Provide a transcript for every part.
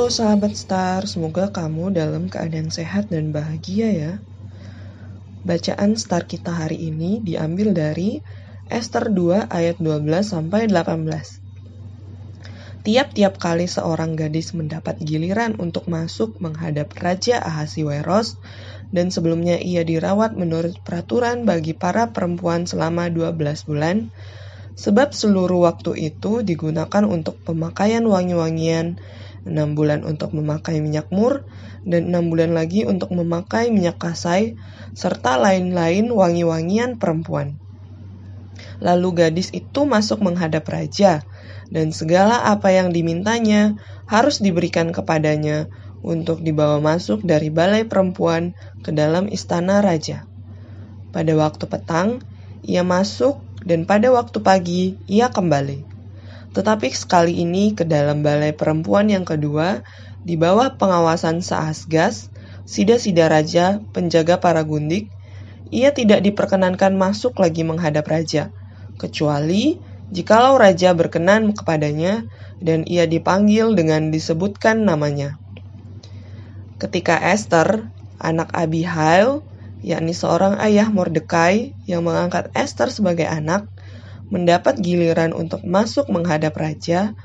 Halo sahabat Star, semoga kamu dalam keadaan sehat dan bahagia ya. Bacaan Star kita hari ini diambil dari Esther 2 ayat 12 sampai 18. Tiap-tiap kali seorang gadis mendapat giliran untuk masuk menghadap Raja Ahasiweros, dan sebelumnya ia dirawat menurut peraturan bagi para perempuan selama 12 bulan, sebab seluruh waktu itu digunakan untuk pemakaian wangi-wangian, 6 bulan untuk memakai minyak mur, dan 6 bulan lagi untuk memakai minyak kasai, serta lain-lain wangi-wangian perempuan. Lalu gadis itu masuk menghadap raja, dan segala apa yang dimintanya harus diberikan kepadanya untuk dibawa masuk dari balai perempuan ke dalam istana raja. Pada waktu petang, ia masuk, dan pada waktu pagi ia kembali. Tetapi sekali ini ke dalam balai perempuan yang kedua, di bawah pengawasan Saasgas, sida-sida raja, penjaga para gundik, ia tidak diperkenankan masuk lagi menghadap raja, kecuali jikalau raja berkenan kepadanya dan ia dipanggil dengan disebutkan namanya. Ketika Esther, anak Abihail, yakni seorang ayah Mordekai yang mengangkat Esther sebagai anak, mendapat giliran untuk masuk menghadap raja,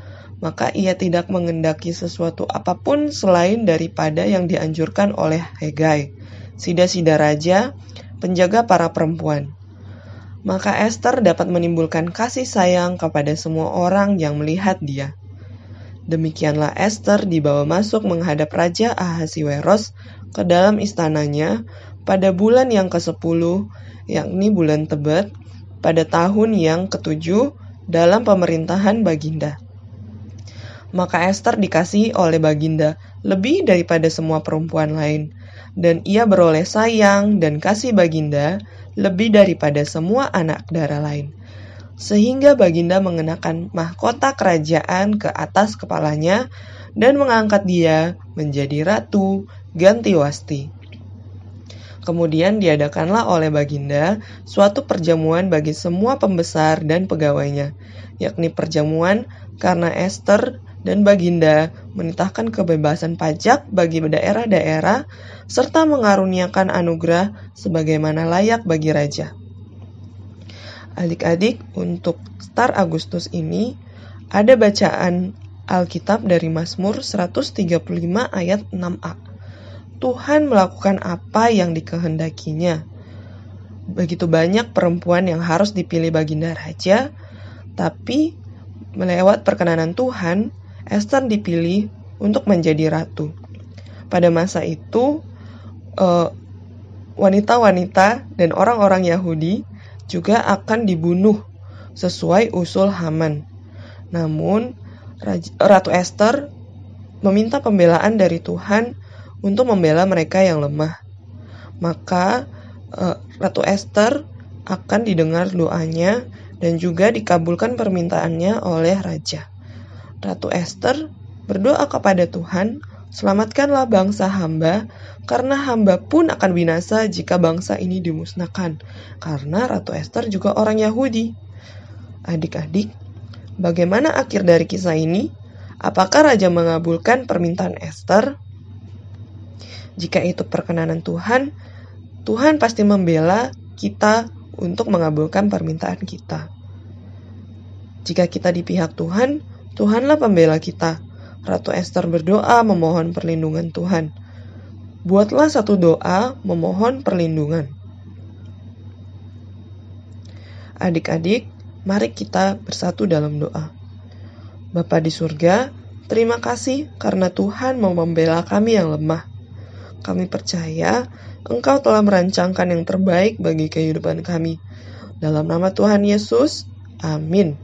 maka ia tidak mengendaki sesuatu apa pun selain daripada yang dianjurkan oleh Hegai, sida-sida raja, penjaga para perempuan maka Esther dapat menimbulkan kasih sayang kepada semua orang yang melihat dia. Demikianlah Esther dibawa masuk menghadap Raja Ahasiweros ke dalam istananya pada bulan yang ke-10, yakni bulan Tebet, pada tahun yang ketujuh dalam pemerintahan Baginda. Maka Esther dikasih oleh Baginda lebih daripada semua perempuan lain, dan ia beroleh sayang dan kasih Baginda lebih daripada semua anak darah lain. Sehingga Baginda mengenakan mahkota kerajaan ke atas kepalanya dan mengangkat dia menjadi ratu ganti wasti. Kemudian diadakanlah oleh Baginda suatu perjamuan bagi semua pembesar dan pegawainya, yakni perjamuan karena Esther dan Baginda menitahkan kebebasan pajak bagi daerah-daerah serta mengaruniakan anugerah sebagaimana layak bagi raja. Adik-adik, untuk Star Agustus ini ada bacaan Alkitab dari Mazmur 135 ayat 6a. Tuhan melakukan apa yang dikehendakinya. Begitu banyak perempuan yang harus dipilih baginda raja, tapi melewat perkenanan Tuhan, Esther dipilih untuk menjadi ratu. Pada masa itu, eh, wanita-wanita dan orang-orang Yahudi juga akan dibunuh sesuai usul Haman. Namun, Ratu Esther meminta pembelaan dari Tuhan untuk membela mereka yang lemah. Maka, eh, Ratu Esther akan didengar doanya dan juga dikabulkan permintaannya oleh raja. Ratu Esther berdoa kepada Tuhan, selamatkanlah bangsa hamba, karena hamba pun akan binasa jika bangsa ini dimusnahkan. Karena Ratu Esther juga orang Yahudi. Adik-adik, bagaimana akhir dari kisah ini? Apakah raja mengabulkan permintaan Esther? Jika itu perkenanan Tuhan, Tuhan pasti membela kita untuk mengabulkan permintaan kita. Jika kita di pihak Tuhan, Tuhanlah pembela kita. Ratu Esther berdoa memohon perlindungan Tuhan. Buatlah satu doa memohon perlindungan. Adik-adik, mari kita bersatu dalam doa. Bapa di surga, terima kasih karena Tuhan mau membela kami yang lemah. Kami percaya Engkau telah merancangkan yang terbaik bagi kehidupan kami. Dalam nama Tuhan Yesus, amin.